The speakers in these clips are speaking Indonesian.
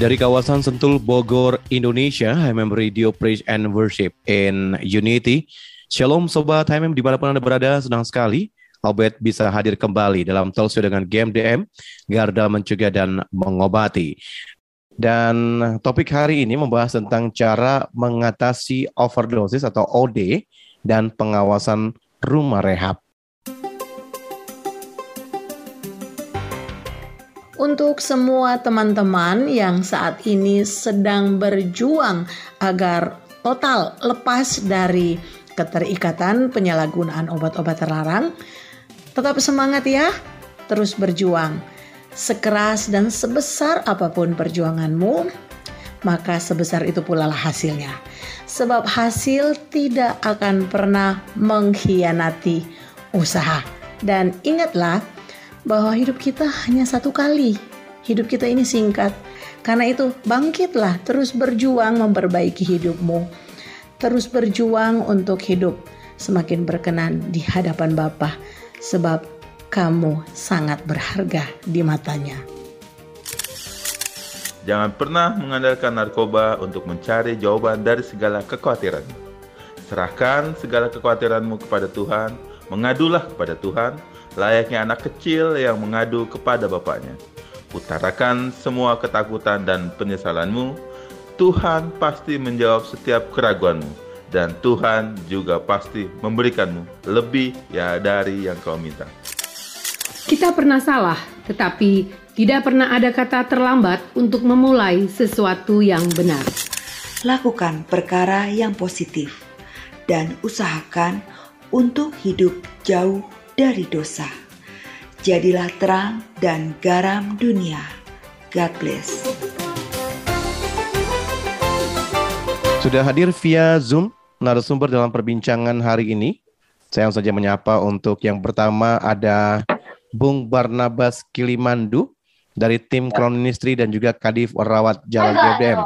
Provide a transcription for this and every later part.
Dari kawasan Sentul Bogor, Indonesia, HMM Radio Praise and Worship in Unity. Shalom Sobat HMM di mana pun Anda berada, senang sekali Albert bisa hadir kembali dalam talkshow dengan GMDM, Garda Mencegah dan Mengobati. Dan topik hari ini membahas tentang cara mengatasi overdosis atau OD dan pengawasan rumah rehab. Untuk semua teman-teman yang saat ini sedang berjuang agar total lepas dari keterikatan penyalahgunaan obat-obat terlarang. Tetap semangat ya, terus berjuang. Sekeras dan sebesar apa pun perjuanganmu, maka sebesar itu pula lah hasilnya. Sebab hasil tidak akan pernah mengkhianati usaha. Dan ingatlah, bahwa hidup kita hanya satu kali. Hidup kita ini singkat. Karena itu, bangkitlah, terus berjuang memperbaiki hidupmu. Terus berjuang untuk hidup semakin berkenan di hadapan Bapa, sebab kamu sangat berharga di matanya. Jangan pernah mengandalkan narkoba untuk mencari jawaban dari segala kekhawatiran. Serahkan segala kekhawatiranmu kepada Tuhan, mengadulah kepada Tuhan, layaknya anak kecil yang mengadu kepada bapaknya. Utarakan semua ketakutan dan penyesalanmu. Tuhan pasti menjawab setiap keraguanmu dan Tuhan juga pasti memberikanmu lebih ya dari yang kau minta. Kita pernah salah, tetapi tidak pernah ada kata terlambat untuk memulai sesuatu yang benar. Lakukan perkara yang positif dan usahakan untuk hidup jauh dari dosa. Jadilah terang dan garam dunia. God bless. Sudah hadir via Zoom narasumber dalam perbincangan hari ini. Saya langsung saja menyapa untuk yang pertama ada Bung Barnabas Kilimandu dari tim Crown Ministry dan juga Kadif Rawat Jalan GBM.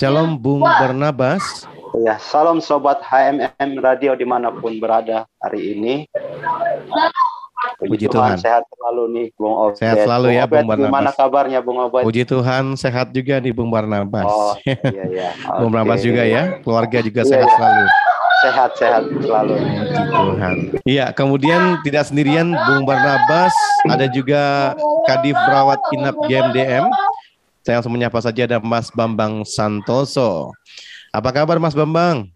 Shalom Bung Barnabas. Ya, salam sobat HMM Radio di mana pun berada hari ini. Puji, Puji Tuhan, Tuhan sehat selalu nih Bung Obed. Sehat selalu ya Bung, Bung Barnabas. Gimana kabarnya Bung Obed? Puji Tuhan sehat juga nih Bung Barnabas. Oh iya iya. Bung Barnabas juga ya, keluarga juga iya, sehat iya. selalu. Sehat-sehat selalu. Puji Tuhan. Iya, kemudian tidak sendirian Bung Barnabas, ada juga Kadif Perawat Inap GMDM. Saya langsung menyapa saja ada Mas Bambang Santoso. Apa kabar Mas Bambang?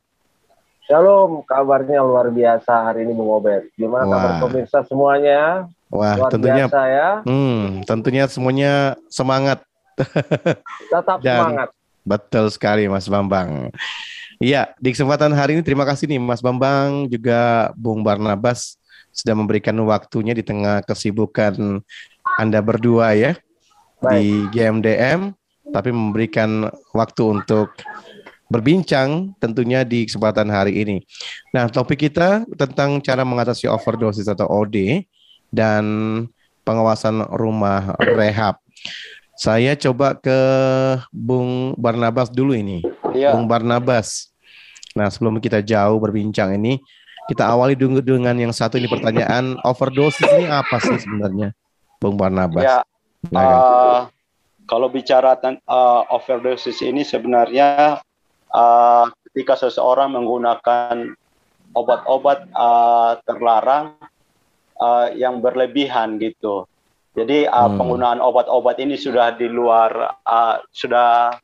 Shalom, kabarnya luar biasa hari ini Bung Obed. Gimana Wah. kabar pemirsa semuanya? Wah, luar tentunya biasa ya. Hmm, tentunya semuanya semangat. Tetap Dan, semangat. Betul sekali Mas Bambang. Iya, di kesempatan hari ini terima kasih nih Mas Bambang juga Bung Barnabas sudah memberikan waktunya di tengah kesibukan Anda berdua ya Baik. di GMDM tapi memberikan waktu untuk berbincang tentunya di kesempatan hari ini. Nah, topik kita tentang cara mengatasi overdosis atau OD dan pengawasan rumah rehab. Saya coba ke Bung Barnabas dulu ini. Ya. Bung Barnabas. Nah, sebelum kita jauh berbincang ini, kita awali dulu dengan yang satu ini pertanyaan overdosis ini apa sih sebenarnya, Bung Barnabas? Ya, uh, kalau bicara uh, overdosis ini sebenarnya uh, ketika seseorang menggunakan obat-obat uh, terlarang uh, yang berlebihan gitu. Jadi uh, hmm. penggunaan obat-obat ini sudah di luar uh, sudah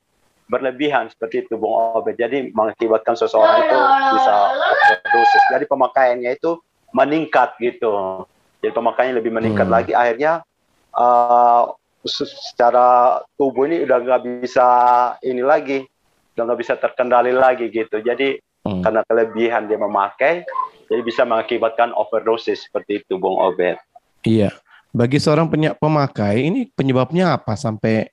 berlebihan seperti itu Bung Obed. Jadi mengakibatkan seseorang itu bisa overdosis. Jadi pemakaiannya itu meningkat gitu. Jadi pemakaiannya lebih meningkat hmm. lagi. Akhirnya uh, secara tubuh ini udah nggak bisa ini lagi udah nggak bisa terkendali lagi gitu. Jadi hmm. karena kelebihan dia memakai, jadi bisa mengakibatkan overdosis seperti itu, Bung Obed. Iya. Bagi seorang pemakai ini penyebabnya apa sampai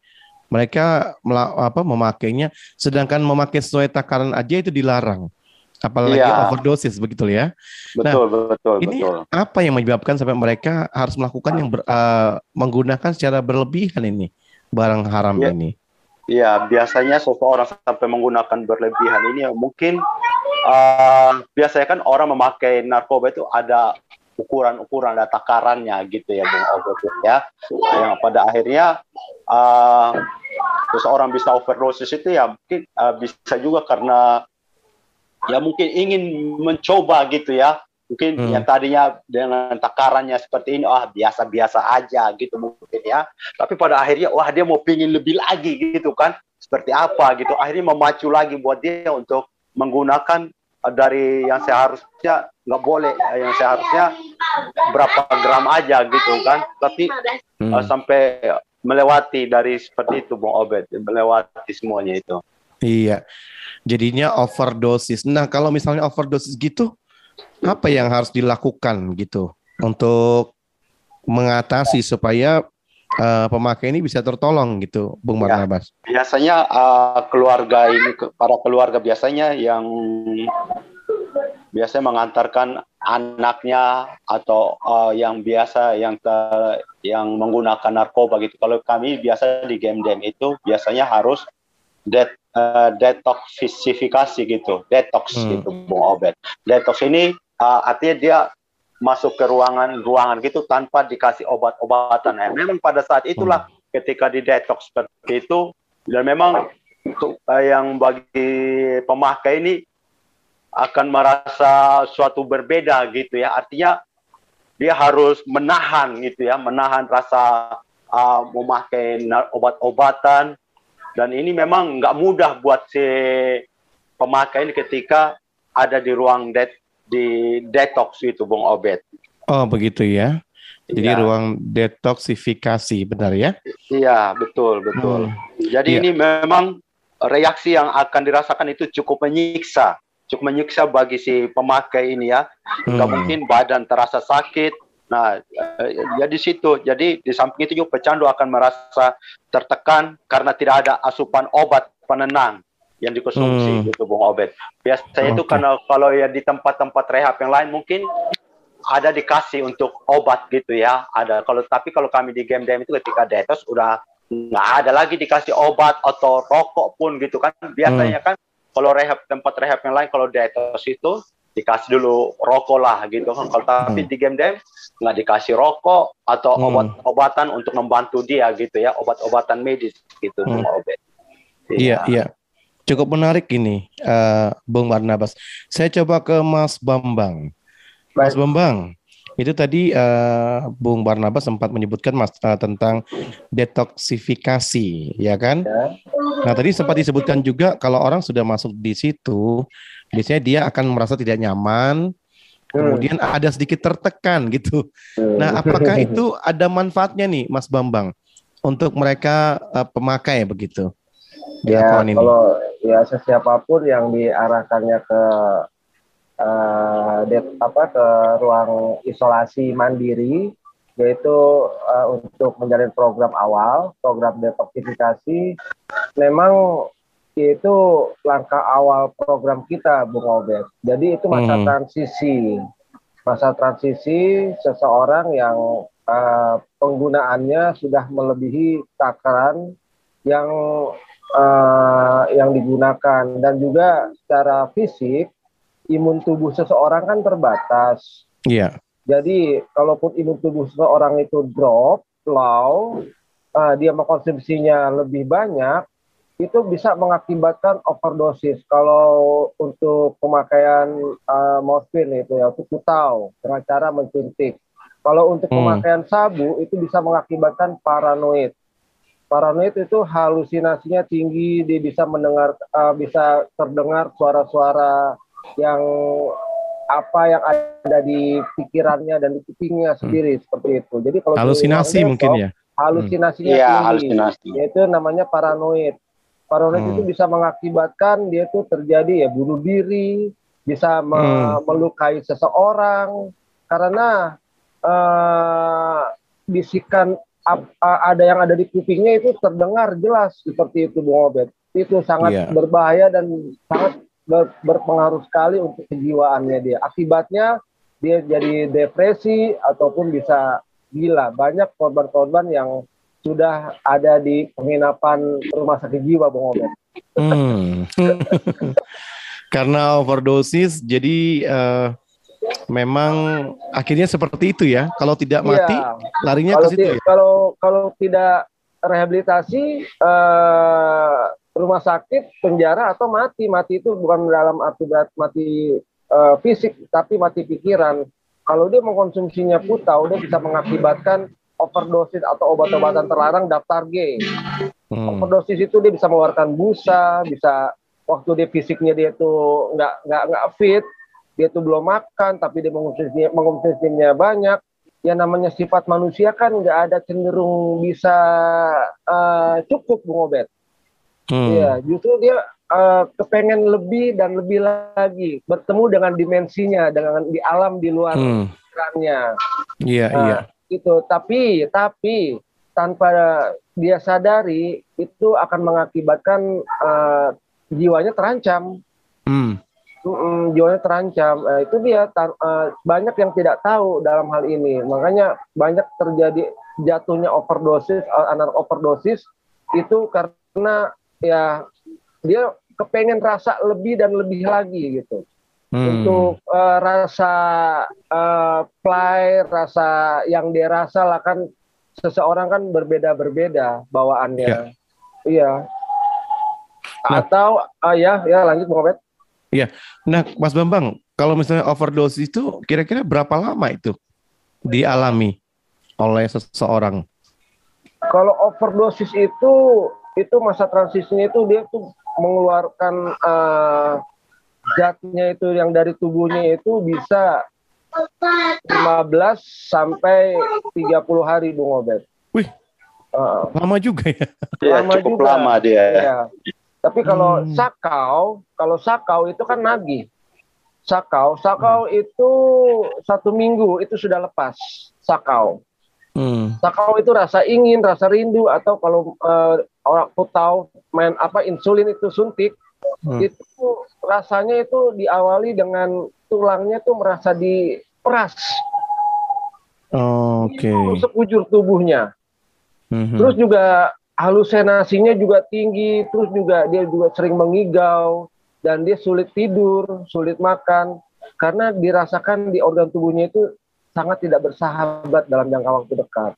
mereka apa memakainya sedangkan memakai sesuai takaran aja itu dilarang. Apalagi Iya. overdosis begitu ya. Betul, betul, Ini betul. apa yang menyebabkan sampai mereka harus melakukan yang ber- eh, menggunakan secara berlebihan ini barang haram Iya. ini? Ya, biasanya seseorang sampai menggunakan berlebihan ini ya mungkin eh, biasanya kan orang memakai narkoba itu ada ukuran-ukuran, ada takarannya gitu ya, Bung Ogot ya. Yang pada akhirnya eh, seseorang bisa overdosis itu ya mungkin eh, bisa juga karena ya mungkin ingin mencoba gitu ya. Mungkin Hmm. yang tadinya dengan takarannya seperti ini, ah biasa-biasa aja gitu mungkin ya tapi pada akhirnya wah dia mau pingin lebih lagi gitu kan seperti apa gitu akhirnya memacu lagi buat dia untuk menggunakan eh, dari yang seharusnya nggak boleh eh, yang seharusnya berapa gram aja gitu kan tapi Hmm. eh, sampai melewati dari seperti itu Bung Obed melewati semuanya itu Iya. Jadinya overdosis. Nah, kalau misalnya overdosis gitu, apa yang harus dilakukan gitu untuk mengatasi supaya eh, pemakai ini bisa tertolong gitu, Bung Ya. Barnabas? biasanya eh, keluarga ini para keluarga biasanya yang biasanya mengantarkan anaknya atau eh, yang biasa yang ke- yang menggunakan narkoba gitu. Kalau kami biasa di game dem itu biasanya harus det, eh, detoksifikasi gitu, detox Hmm. gitu, Bung Obed. Detox ini eh, artinya dia masuk ke ruangan ruangan gitu tanpa dikasih obat-obatan. Nah, memang pada saat itulah ketika di detox seperti itu dan memang untuk eh, yang bagi pemakai ini akan merasa suatu berbeda gitu ya artinya dia harus menahan gitu ya menahan rasa uh, memakai obat-obatan dan ini memang nggak mudah buat si pemakai ini ketika ada di ruang det di detox itu Bung Obed Oh, begitu ya. Jadi Iya. ruang detoksifikasi, benar ya? Iya, betul, betul. Jadi Iya. ini memang reaksi yang akan dirasakan itu cukup menyiksa, cukup menyiksa bagi si pemakai ini ya. Nggak Hmm. mungkin badan terasa sakit. Nah, eh, ya di situ. Jadi di samping itu juga pecandu akan merasa tertekan karena tidak ada asupan obat penenang yang dikonsumsi Hmm. gitu Bung Obed. Biasanya itu Oke. karena kalau ya di tempat-tempat rehab yang lain mungkin ada dikasih untuk obat gitu ya. Ada kalau tapi kalau kami di game game itu ketika detox udah nggak ada lagi dikasih obat atau rokok pun gitu kan. Biasanya kan kalau rehab tempat rehab yang lain kalau detox itu dikasih dulu rokok lah gitu kan. Kalau tapi Hmm. di game game nggak dikasih rokok atau Hmm. obat-obatan untuk membantu dia gitu ya, obat-obatan medis gitu Hmm. Bung Obed. Iya, iya. Cukup menarik ini, eh, Bung Barnabas. Saya coba ke Mas Bambang. Mas Baik. Bambang, itu tadi eh, Bung Barnabas sempat menyebutkan Mas eh, tentang detoksifikasi, ya kan? Ya. Nah, tadi sempat disebutkan juga kalau orang sudah masuk di situ, biasanya dia akan merasa tidak nyaman, kemudian ada sedikit tertekan gitu. Hmm. Nah, apakah itu ada manfaatnya nih, Mas Bambang, untuk mereka eh, pemakai begitu? ya akun ini? kalau ya sesiapapun yang diarahkannya ke eh, det- apa ke ruang isolasi mandiri yaitu eh, untuk menjalin program awal program detoksifikasi. Memang itu langkah awal program kita Bung Obed. Jadi itu masa Hmm. transisi. Masa transisi seseorang yang eh, penggunaannya sudah melebihi takaran yang eh, yang digunakan. Dan juga secara fisik imun tubuh seseorang kan terbatas. Iya. Jadi kalaupun imun tubuh seseorang itu drop, low, eh, dia mengkonsumsinya lebih banyak, itu bisa mengakibatkan overdosis. Kalau untuk pemakaian eh, morfin itu ya, untuk kutau dengan cara mensuntik. Kalau untuk Hmm. pemakaian sabu itu bisa mengakibatkan paranoid. Paranoid itu halusinasinya tinggi, dia bisa mendengar, eh, bisa terdengar suara-suara yang apa yang ada di pikirannya dan di kupingnya sendiri seperti itu. Jadi kalau Hmm. Halusinasi mungkin ya. halusinasinya Iya, tinggi. halusinasi. Yaitu namanya paranoid. Paranoid Hmm. itu bisa mengakibatkan dia itu terjadi ya bunuh diri, bisa me- Hmm. melukai seseorang karena eh, bisikan ap- ada yang ada di kupingnya itu terdengar jelas seperti itu Bung Obed. Itu sangat Iya. berbahaya dan sangat ber- berpengaruh sekali untuk kejiwaannya dia. Akibatnya dia jadi depresi ataupun bisa gila. Banyak korban-korban yang sudah ada di penginapan rumah sakit jiwa Bung Obed. Hmm. Karena overdosis, jadi eh, memang akhirnya seperti itu ya. Kalau tidak mati, Iya. larinya kalau ke situ ya. kalau kalau tidak rehabilitasi eh, rumah sakit penjara atau mati. Mati itu bukan dalam arti mati eh, fisik tapi mati pikiran. Kalau dia mengkonsumsinya putau dia bisa mengakibatkan overdosis atau obat-obatan terlarang daftar G. Hmm. overdosis itu dia bisa mengeluarkan busa bisa waktu dia fisiknya dia tuh nggak nggak nggak fit dia tuh belum makan tapi dia mengkonsumsinya mengkonsumsinya banyak. Ya namanya sifat manusia kan nggak ada cenderung bisa eh, cukup Bung Hmm. Iya justru dia eh, kepengen lebih dan lebih lagi bertemu dengan dimensinya dengan di alam di luar Hmm. pikirannya Iya, Nah, iya. itu tapi tapi tanpa dia sadari itu akan mengakibatkan eh, jiwanya terancam Hmm. Mm-mm, jiwanya terancam Eh, itu dia tan- eh, banyak yang tidak tahu dalam hal ini makanya banyak terjadi jatuhnya overdosis eh, anak overdosis itu karena ya dia kepengen rasa lebih dan lebih lagi gitu Hmm. untuk eh, rasa eh, play, rasa yang dia rasa lah kan seseorang kan berbeda-berbeda bawaannya. Iya. Nah. Atau ah, ya ya lanjut Bung Obed. Nah, Mas Bambang, kalau misalnya overdosis itu kira-kira berapa lama itu dialami oleh seseorang? Kalau overdosis itu itu masa transisinya itu dia tuh mengeluarkan zatnya itu yang dari tubuhnya itu bisa 15 sampai 30 hari Bung Obed. Wih. Eh, Lama juga ya. Iya, Lama cukup juga. lama dia. Iya. Tapi kalau Hmm. sakau, kalau sakau itu kan nagih. Sakau, sakau itu satu minggu itu sudah lepas. Sakau. Hmm. Sakau itu rasa ingin, rasa rindu atau kalau eh, orang tahu main apa insulin itu suntik, Hmm. itu rasanya itu diawali dengan tulangnya tuh merasa diperas Oke. itu sekujur tubuhnya. Mhm. Terus juga halusinasinya juga tinggi, terus juga dia juga sering mengigau dan dia sulit tidur, sulit makan karena dirasakan di organ tubuhnya itu sangat tidak bersahabat dalam jangka waktu dekat.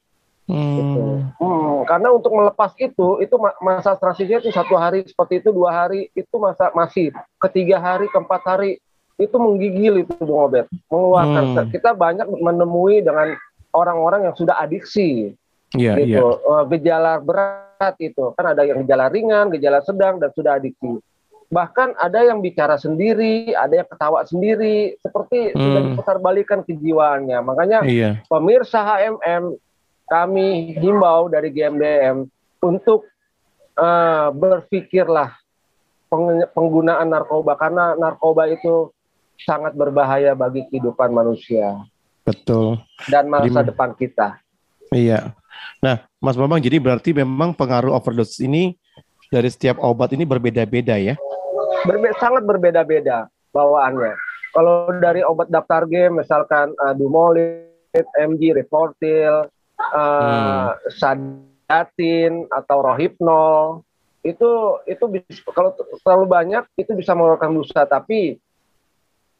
Gitu. Hmm. Hmm, karena untuk melepas itu, itu ma- masa transisinya itu satu hari seperti itu, dua hari itu masa masih, ketiga hari, keempat hari itu menggigil itu Bung Obed, mengeluarkan. Hmm. Kita banyak menemui dengan orang-orang yang sudah adiksi, Iya, iya. gitu. Eh, gejala berat itu kan ada yang gejala ringan, gejala sedang dan sudah adiksi. Bahkan ada yang bicara sendiri, ada yang ketawa sendiri, seperti sudah Hmm. diputarbalikan kejiwaannya. Makanya Iya. pemirsa HMM kami himbau dari GMDM untuk eh, berpikirlah peng- penggunaan narkoba karena narkoba itu sangat berbahaya bagi kehidupan manusia Betul. dan masa Jadi- depan kita. Iya. Nah, Mas Bambang, jadi berarti memang pengaruh overdosis ini dari setiap obat ini berbeda-beda ya? Berbe- sangat berbeda-beda bawaannya. Kalau dari obat daftar game misalkan uh, Dumolit, MG, Reportil, uh, Sadatin atau Rohypnol itu itu bis- kalau terlalu banyak itu bisa mengeluarkan busa tapi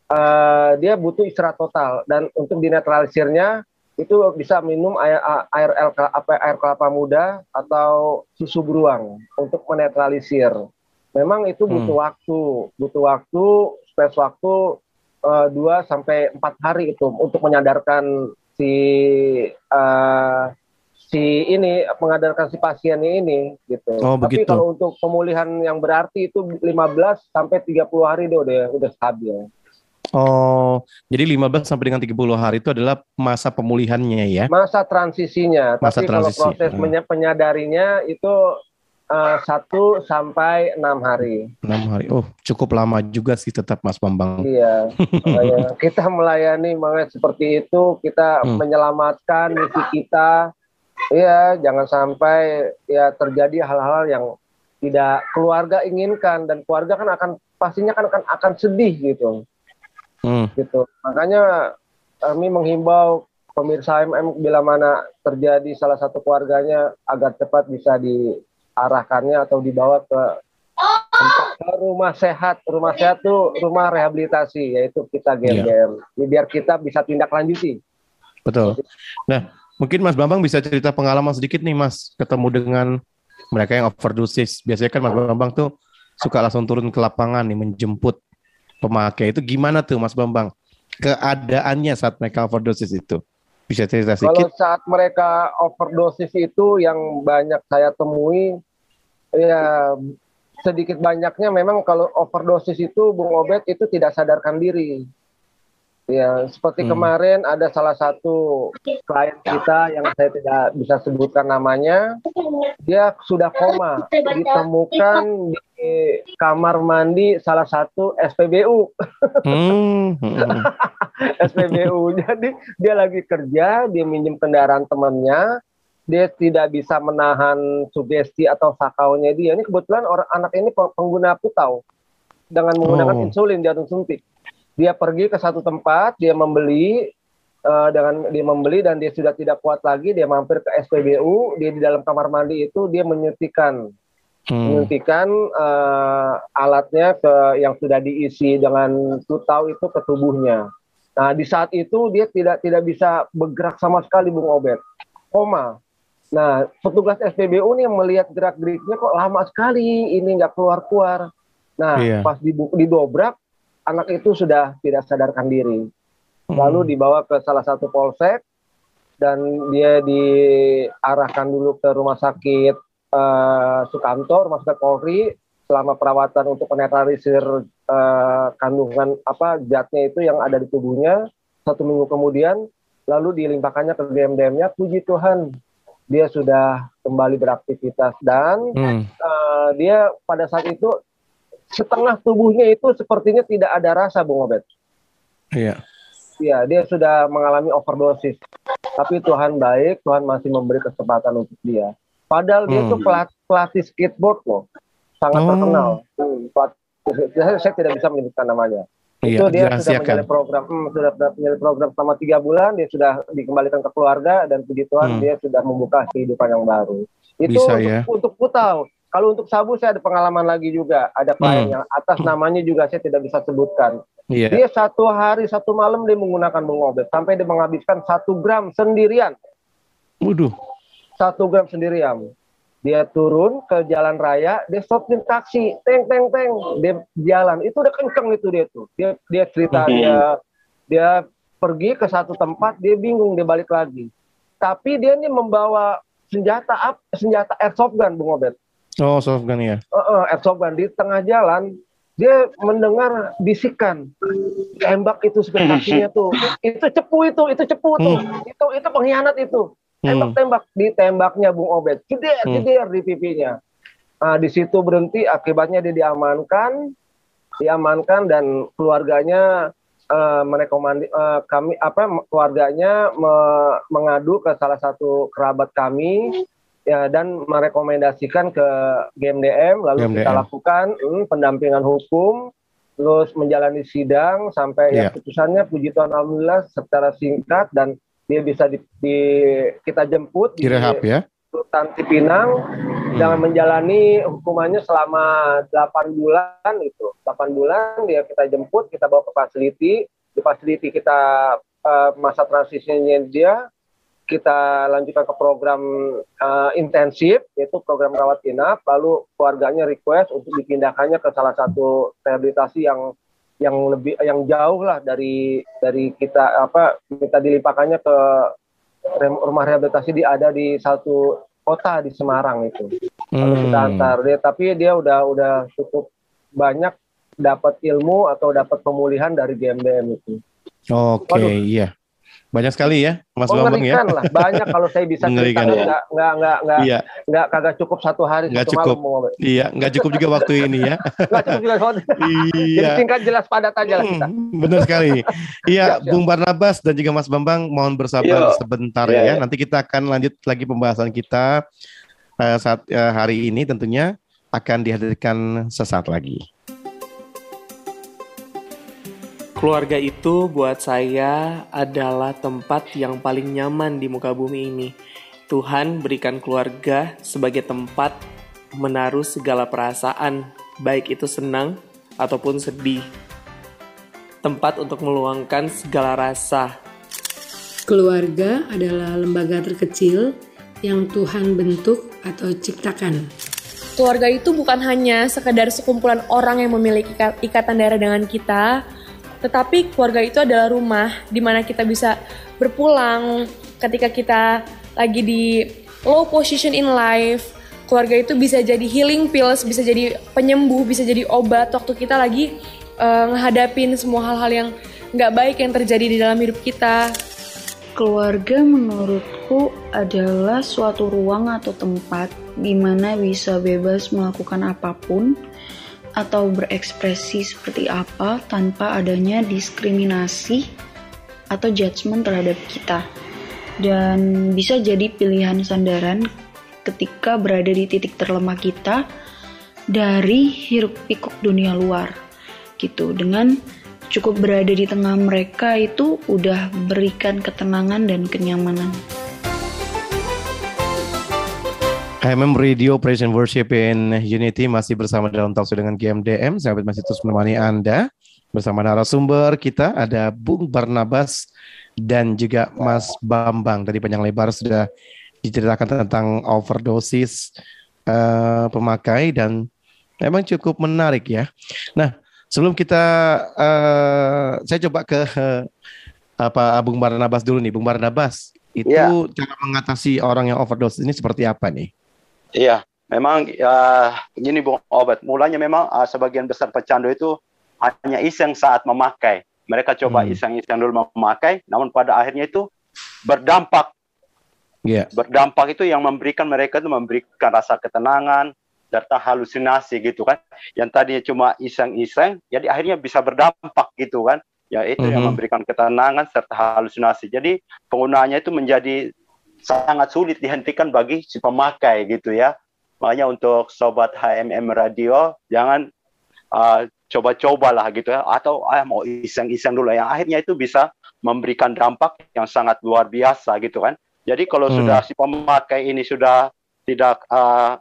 uh, dia butuh istirahat total. Dan untuk dinetralisirnya itu bisa minum air air air, apa, air kelapa muda atau susu beruang untuk menetralisir. Memang itu butuh waktu, butuh waktu, space waktu eh, dua sampai empat hari itu untuk menyadarkan si eh, si ini mengadarkan si pasiennya ini gitu. Oh, Tapi begitu. kalau untuk pemulihan yang berarti itu 15 sampai 30 hari dia udah udah stabil. Oh, jadi 15 sampai dengan 30 hari itu adalah masa pemulihannya ya? Masa transisinya, Masa tapi kalau transisi, proses hmm. penyadarinya itu eh, satu sampai enam hari. 6 hari. Oh, cukup lama juga sih tetap Mas Bambang. Iya, kita melayani makanya seperti itu kita Hmm. menyelamatkan misi kita Iya, jangan sampai ya terjadi hal-hal yang tidak keluarga inginkan dan keluarga kan akan pastinya kan akan akan sedih gitu. Hmm. Gitu. Makanya kami menghimbau pemirsa MM bila mana terjadi salah satu keluarganya agar cepat bisa diarahkannya atau dibawa ke ke rumah sehat. Rumah sehat tuh rumah rehabilitasi yaitu kita GMGM. Ya. Biar kita bisa tindak lanjuti. Betul. Nah, mungkin Mas Bambang bisa cerita pengalaman sedikit nih Mas ketemu dengan mereka yang overdosis. Biasanya kan Mas Bambang tuh suka langsung turun ke lapangan nih menjemput pemakai. Itu gimana tuh Mas Bambang? Keadaannya saat mereka overdosis itu? Bisa cerita sedikit? Kalau saat mereka overdosis itu yang banyak saya temui, ya sedikit banyaknya memang kalau overdosis itu Bung Obet itu tidak sadarkan diri. Ya, seperti hmm. kemarin ada salah satu klien kita yang saya tidak bisa sebutkan namanya, dia sudah koma, ditemukan di kamar mandi salah satu SPBU. Hmm. SPBU. Jadi dia lagi kerja, dia minjem kendaraan temannya, dia tidak bisa menahan sugesti atau sakaunya dia. Ini kebetulan orang anak ini pengguna putau dengan menggunakan oh. insulin jarum suntik dia pergi ke satu tempat, dia membeli uh, dengan dia membeli dan dia sudah tidak kuat lagi, dia mampir ke SPBU, dia di dalam kamar mandi itu dia menyuntikkan hmm. menyuntikkan uh, alatnya ke yang sudah diisi dengan tutau itu ke tubuhnya. Nah, di saat itu dia tidak tidak bisa bergerak sama sekali Bung Obet. Koma. Nah, petugas SPBU nih melihat gerak-geriknya kok lama sekali, ini nggak keluar-keluar. Nah, iya. pas didobrak, anak itu sudah tidak sadarkan diri. Hmm. Lalu dibawa ke salah satu polsek dan dia diarahkan dulu ke rumah sakit uh, Sukanto, rumah sakit Polri selama perawatan untuk menetralisir uh, kandungan apa zatnya itu yang ada di tubuhnya satu minggu kemudian lalu dilimpahkannya ke GMDM-nya puji Tuhan dia sudah kembali beraktivitas dan hmm. uh, dia pada saat itu setengah tubuhnya itu sepertinya tidak ada rasa, Bung Obed. Iya. Iya, dia sudah mengalami overdosis. Tapi Tuhan baik, Tuhan masih memberi kesempatan untuk dia. Padahal hmm. dia itu pelatih, pelatih skateboard loh, sangat hmm. terkenal. Hmm, saya, saya tidak bisa menyebutkan namanya. Iya, itu dia sudah menjalani program, hmm, sudah menjalani program selama tiga bulan, dia sudah dikembalikan ke keluarga dan puji Tuhan hmm. dia sudah membuka kehidupan yang baru. Itu bisa, untuk, ya? untuk Putau. Kalau untuk sabu saya ada pengalaman lagi juga. Ada klien hmm. yang atas namanya juga saya tidak bisa sebutkan. Yeah. Dia satu hari satu malam dia menggunakan obet sampai dia menghabiskan satu gram sendirian. Waduh. Satu gram sendirian. Dia turun ke jalan raya, dia stopin taksi, teng teng teng, dia jalan. Itu udah kenceng itu dia tuh. Dia dia cerita -hmm. dia dia pergi ke satu tempat, dia bingung dia balik lagi. Tapi dia ini membawa senjata senjata airsoft gun Bung Obet. Oh, soft gun ya. Uh, uh, airsoft gun di tengah jalan dia mendengar bisikan tembak itu sebenarnya tuh itu cepu itu itu cepu tuh hmm. itu itu pengkhianat itu tembak tembak di tembaknya Bung Obed jeder hmm. di pipinya nah, di situ berhenti akibatnya dia diamankan diamankan dan keluarganya uh, merekomandi uh, kami apa keluarganya me, mengadu ke salah satu kerabat kami ya dan merekomendasikan ke GMDM lalu GMDM. kita lakukan hmm, pendampingan hukum terus menjalani sidang sampai yeah. ya putusannya puji Tuhan alhamdulillah secara singkat dan dia bisa di, di kita jemput di rehab ya? Sultan Cipinang. Hmm. dengan menjalani hukumannya selama 8 bulan itu 8 bulan dia kita jemput kita bawa ke fasiliti. Di fasiliti kita uh, masa transisinya dia kita lanjutkan ke program uh, intensif yaitu program rawat inap. Lalu keluarganya request untuk dipindahkannya ke salah satu rehabilitasi yang yang lebih yang jauh lah dari dari kita apa kita dilimpahkannya ke rumah rehabilitasi di ada di satu kota di Semarang itu lalu hmm. kita antar dia tapi dia udah udah cukup banyak dapat ilmu atau dapat pemulihan dari GMBM itu. Oke, okay, iya. Banyak sekali ya, Mas Bambang ya. Mengerikan lah, banyak kalau saya bisa Mengerikan, ya. nggak nggak nggak nggak Iya, nggak kagak cukup satu hari Nggak satu cukup. malam iya, nggak cukup juga waktu ini ya. nggak cukup juga Sobat. Jadi iya. singkat jelas padat aja lah kita. Hmm, benar sekali. Iya. Bung Barnabas dan juga Mas Bambang mohon bersabar Iya. sebentar Iya, ya. iya. Nanti kita akan lanjut lagi pembahasan kita eh, saat eh, hari ini tentunya akan dihadirkan sesaat lagi. Keluarga itu buat saya adalah tempat yang paling nyaman di muka bumi ini. Tuhan berikan keluarga sebagai tempat menaruh segala perasaan, baik itu senang ataupun sedih. Tempat untuk meluangkan segala rasa. Keluarga adalah lembaga terkecil yang Tuhan bentuk atau ciptakan. Keluarga itu bukan hanya sekedar sekumpulan orang yang memiliki ika- ikatan darah dengan kita, tetapi keluarga itu adalah rumah di mana kita bisa berpulang ketika kita lagi di low position in life. Keluarga itu bisa jadi healing pills, bisa jadi penyembuh, bisa jadi obat waktu kita lagi ngehadapin semua hal-hal yang nggak baik yang terjadi di dalam hidup kita. Keluarga menurutku adalah suatu ruang atau tempat di mana bisa bebas melakukan apa pun atau berekspresi seperti apa tanpa adanya diskriminasi atau judgement terhadap kita. Dan bisa jadi pilihan sandaran ketika berada di titik terlemah kita dari hiruk pikuk dunia luar gitu dengan cukup berada di tengah mereka itu udah berikan ketenangan dan kenyamanan. KMM Radio Praise and Worship in Unity masih bersama dalam talkshow dengan GMDM. Sahabat masih terus menemani Anda bersama narasumber kita ada Bung Barnabas dan juga Mas Bambang. Tadi panjang lebar sudah diceritakan tentang overdosis eh, pemakai dan memang cukup menarik ya. Nah, sebelum kita eh, saya coba ke eh, apa Bung Barnabas dulu nih. Bung Barnabas, itu Iya. cara mengatasi orang yang overdosis ini seperti apa nih? Iya, memang ya begini Bung Obat. Mulanya memang ah, sebagian besar pecandu itu hanya iseng saat memakai. Mereka coba Hmm. iseng-iseng dulu memakai, namun pada akhirnya itu berdampak. Iya. Berdampak itu yang memberikan mereka itu memberikan rasa ketenangan, serta halusinasi gitu kan. Yang tadinya cuma iseng-iseng, jadi akhirnya bisa berdampak gitu kan. Ya itu yang Mhm. memberikan ketenangan serta halusinasi. Jadi penggunaannya itu menjadi sangat sulit dihentikan bagi si pemakai gitu ya. Makanya untuk sobat HMM Radio jangan uh, coba-cobalah gitu ya atau ah mau iseng-iseng dulu yang akhirnya itu bisa memberikan dampak yang sangat luar biasa gitu kan. Jadi kalau Hmm. sudah si pemakai ini sudah tidak uh,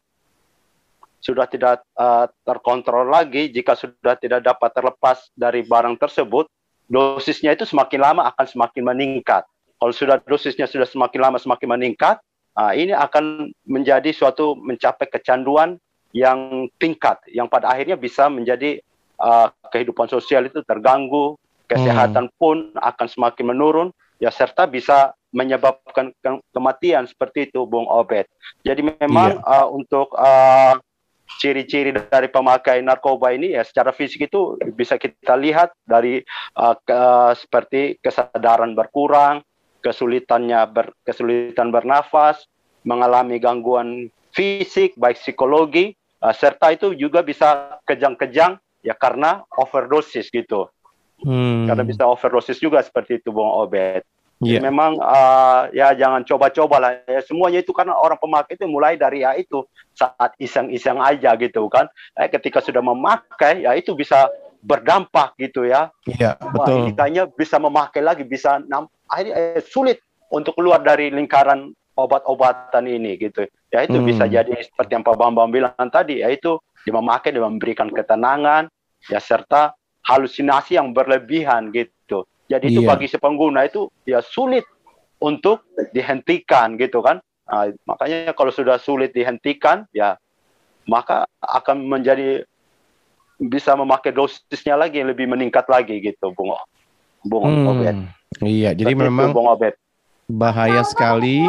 sudah tidak uh, terkontrol lagi jika sudah tidak dapat terlepas dari barang tersebut, dosisnya itu semakin lama akan semakin meningkat. Kalau sudah dosisnya sudah semakin lama semakin meningkat, ah, ini akan menjadi suatu mencapai kecanduan yang tingkat, yang pada akhirnya bisa menjadi ah, kehidupan sosial itu terganggu, kesehatan pun akan semakin menurun, ya serta bisa menyebabkan ke- kematian seperti itu, Bung Obed. Jadi memang ah, untuk ah, ciri-ciri dari pemakai narkoba ini ya secara fisik itu bisa kita lihat dari uh, ke- seperti kesadaran berkurang, kesulitannya ber, kesulitan bernafas, mengalami gangguan fisik baik psikologi uh, serta itu juga bisa kejang-kejang ya karena overdosis gitu. Hmm. Karena bisa overdosis juga seperti itu Bung Obed. Jadi Iya. memang uh, ya jangan coba-coba lah. Ya, semuanya itu karena orang pemakai itu mulai dari ya itu saat iseng-iseng aja gitu kan. Eh, ketika sudah memakai ya itu bisa berdampak gitu ya. Iya, betul. kayaknya bisa memakai lagi, bisa akhirnya eh, sulit untuk keluar dari lingkaran obat-obatan ini gitu. Ya itu Hmm. bisa jadi seperti yang Pak Bambang bilang tadi, yaitu dia memakai dia memberikan ketenangan, ya serta halusinasi yang berlebihan gitu. Jadi itu Iya. bagi si pengguna itu ya sulit untuk dihentikan gitu kan. Nah, makanya kalau sudah sulit dihentikan ya maka akan menjadi bisa memakai dosisnya lagi yang lebih meningkat lagi gitu, Bung. Bung Obed. Hmm. Iya, jadi Seperti itu, memang Bung Obed. bahaya sekali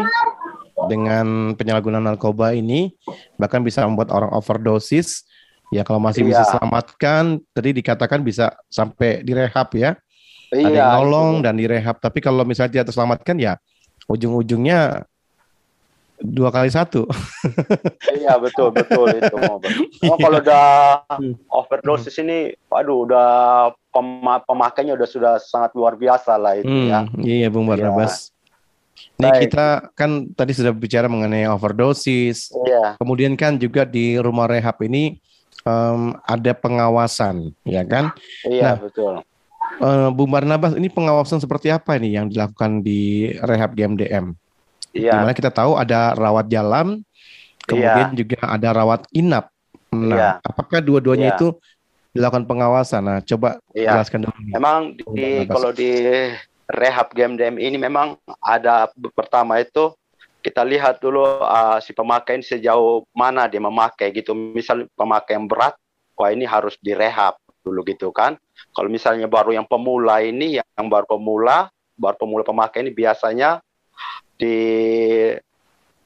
dengan penyalahgunaan narkoba ini bahkan bisa membuat orang overdosis. Ya kalau masih bisa Iya. selamatkan, tadi dikatakan bisa sampai direhab ya. ada Iya, yang nolong itu. dan direhab. Tapi kalau misalnya tidak terselamatkan ya ujung-ujungnya dua kali satu. Iya betul betul itu. Oh, kalau udah overdosis ini, waduh udah pema- pemakainya udah sudah sangat luar biasa lah itu ya. Hmm, iya Bung Barnabas. Ini Baik. kita kan tadi sudah bicara mengenai overdosis. Iya. Kemudian kan juga di rumah rehab ini em, ada pengawasan, ya kan? Iya Nah, betul. eh, Bung Barnabas, ini pengawasan seperti apa ini yang dilakukan di rehab GMDM? Iya. Di mana kita tahu ada rawat jalan, kemudian juga ada rawat inap. Nah, Iya. apakah dua-duanya Iya. itu dilakukan pengawasan? Nah, coba Iya. jelaskan dulu. Memang di kalau di rehab GMDM ini memang ada pertama itu kita lihat dulu uh, si pemakai ini sejauh mana dia memakai gitu. Misal pemakai yang berat, wah ini harus direhab dulu gitu kan. Kalau misalnya baru yang pemula ini, yang baru pemula, baru pemula pemakai ini biasanya di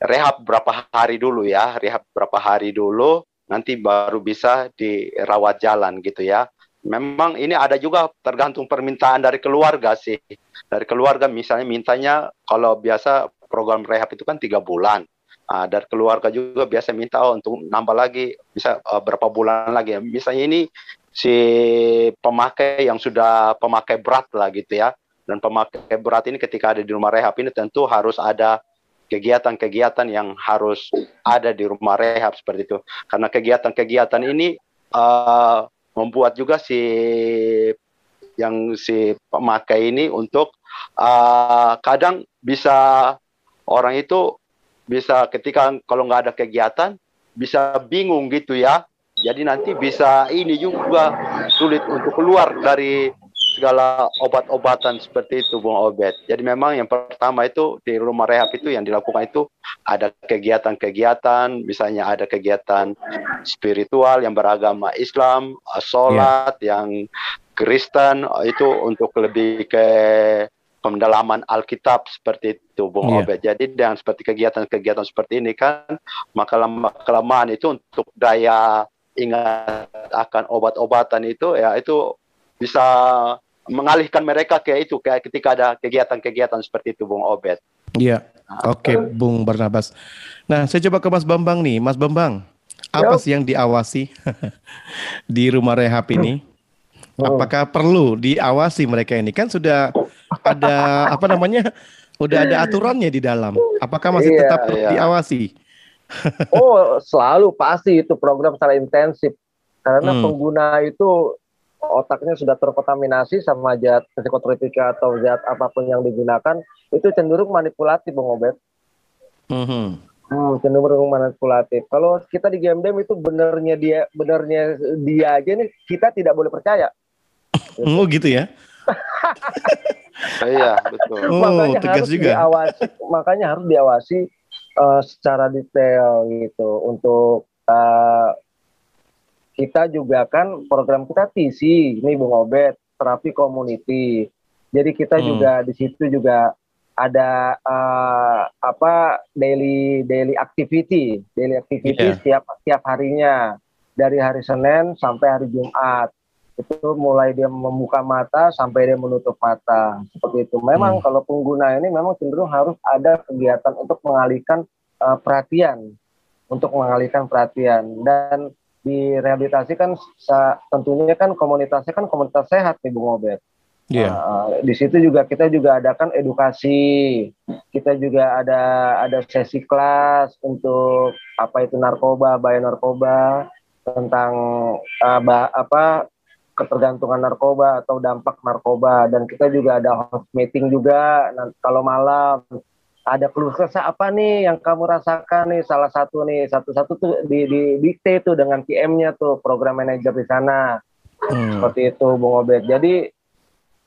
rehab berapa hari dulu ya, rehab berapa hari dulu, nanti baru bisa dirawat jalan gitu ya. Memang ini ada juga tergantung permintaan dari keluarga sih. Dari keluarga misalnya mintanya kalau biasa program rehab itu kan tiga bulan. Ah, dari keluarga juga biasa minta oh, untuk nambah lagi bisa eh, berapa bulan lagi. Misalnya ini si pemakai yang sudah pemakai berat lah gitu ya. Dan pemakai berat ini ketika ada di rumah rehab ini tentu harus ada kegiatan-kegiatan yang harus ada di rumah rehab seperti itu. Karena kegiatan-kegiatan ini eh, membuat juga si yang si pemakai ini untuk eh, kadang bisa orang itu bisa ketika kalau nggak ada kegiatan bisa bingung gitu ya. Jadi nanti bisa ini juga sulit untuk keluar dari segala obat-obatan seperti itu Bung Obed. Jadi memang yang pertama itu di rumah rehab itu yang dilakukan itu ada kegiatan-kegiatan, misalnya ada kegiatan spiritual yang beragama Islam, sholat yang Kristen itu untuk lebih ke pendalaman Alkitab seperti itu Bung Iya. Obed. Jadi dengan seperti kegiatan-kegiatan seperti ini kan maka lama kelamaan itu untuk daya ingat akan obat-obatan itu ya itu bisa mengalihkan mereka ke itu kayak ketika ada kegiatan-kegiatan seperti itu Bung Obed. Iya. Oke, Bung Barnabas. Nah, saya coba ke Mas Bambang nih. Mas Bambang, apa sih yang diawasi di rumah rehab ini? Apakah perlu diawasi mereka ini? Kan sudah ada apa namanya? Udah ada aturannya di dalam. Apakah masih Iya, tetap iya. diawasi? Oh, selalu pasti itu program secara intensif. Karena Hmm. pengguna itu otaknya sudah terkontaminasi sama zat psikotrotika atau zat apa pun yang digunakan, itu cenderung manipulatif, Bang Obed. Mhm. Hmm, cenderung manipulatif. Kalau kita di GMDM itu benernya dia, benernya dia aja nih kita tidak boleh percaya. Oh gitu ya? Iya, betul. Oh, makanya tegas harus juga. diawasi, makanya harus diawasi eh, secara detail gitu untuk eh, kita juga kan program kita TC ini Bung Obed terapi community. Jadi kita Hmm. juga di situ juga ada eh, apa daily daily activity, daily activity Iya. setiap setiap harinya dari hari Senin sampai hari Jumat itu mulai dia membuka mata sampai dia menutup mata seperti itu. Memang Hmm. kalau pengguna ini memang cenderung harus ada kegiatan untuk mengalihkan eh, perhatian, untuk mengalihkan perhatian dan di rehabilitasi kan tentunya kan komunitasnya kan komunitas sehat nih Bung Obed. Iya. Nah, di situ juga kita juga adakan edukasi, kita juga ada ada sesi kelas untuk apa itu narkoba, bahaya narkoba, tentang uh, ba- apa ketergantungan narkoba atau dampak narkoba dan kita juga ada host meeting juga kalau malam ada keluh kesah apa nih yang kamu rasakan nih? Salah satu nih satu-satu tuh di, di dikte tuh dengan PM-nya tuh program manajer di sana. Hmm. seperti itu Bung Obed. Jadi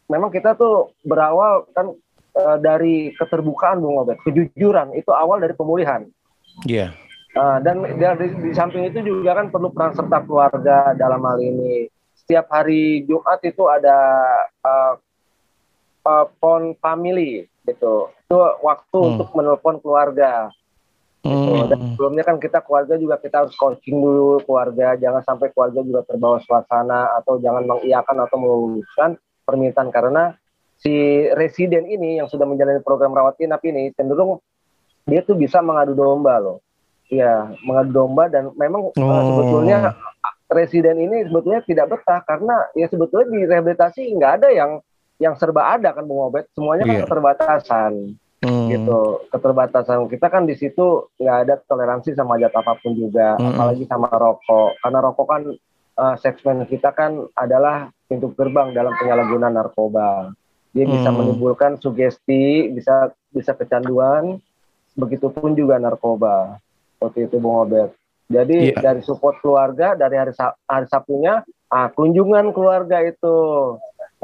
memang kita tuh berawal kan eh, dari keterbukaan Bung Obed. Kejujuran itu awal dari pemulihan. Iya. Uh, dan dari di samping itu juga kan perlu peran serta keluarga dalam hal ini. Setiap hari Jumat itu ada uh, uh, phone family gitu. Itu waktu Hmm. untuk menelpon keluarga. Gitu. Hmm. Dan sebelumnya kan kita keluarga juga kita harus coaching dulu keluarga, jangan sampai keluarga juga terbawa suasana atau jangan mengiyakan atau meluluskan permintaan karena si residen ini yang sudah menjalani program rawat inap ini cenderung dia tuh bisa mengadu domba loh. Iya, mengadu domba dan memang uh, Oh. sebetulnya residen ini sebetulnya tidak betah karena ya sebetulnya di rehabilitasi nggak ada yang yang serba ada kan Bung Obed, semuanya kan Iya. keterbatasan Hmm. gitu. Keterbatasan kita kan di situ nggak ada toleransi sama zat apa pun juga, Mm-mm. apalagi sama rokok. Karena rokok kan uh, segmen kita kan adalah pintu gerbang dalam penyalahgunaan narkoba. Dia bisa Hmm. menimbulkan sugesti, bisa bisa kecanduan, begitupun juga narkoba. Seperti itu Bung Obed. Jadi Iya. dari support keluarga dari hari hari Sabtunya, ah kunjungan keluarga itu.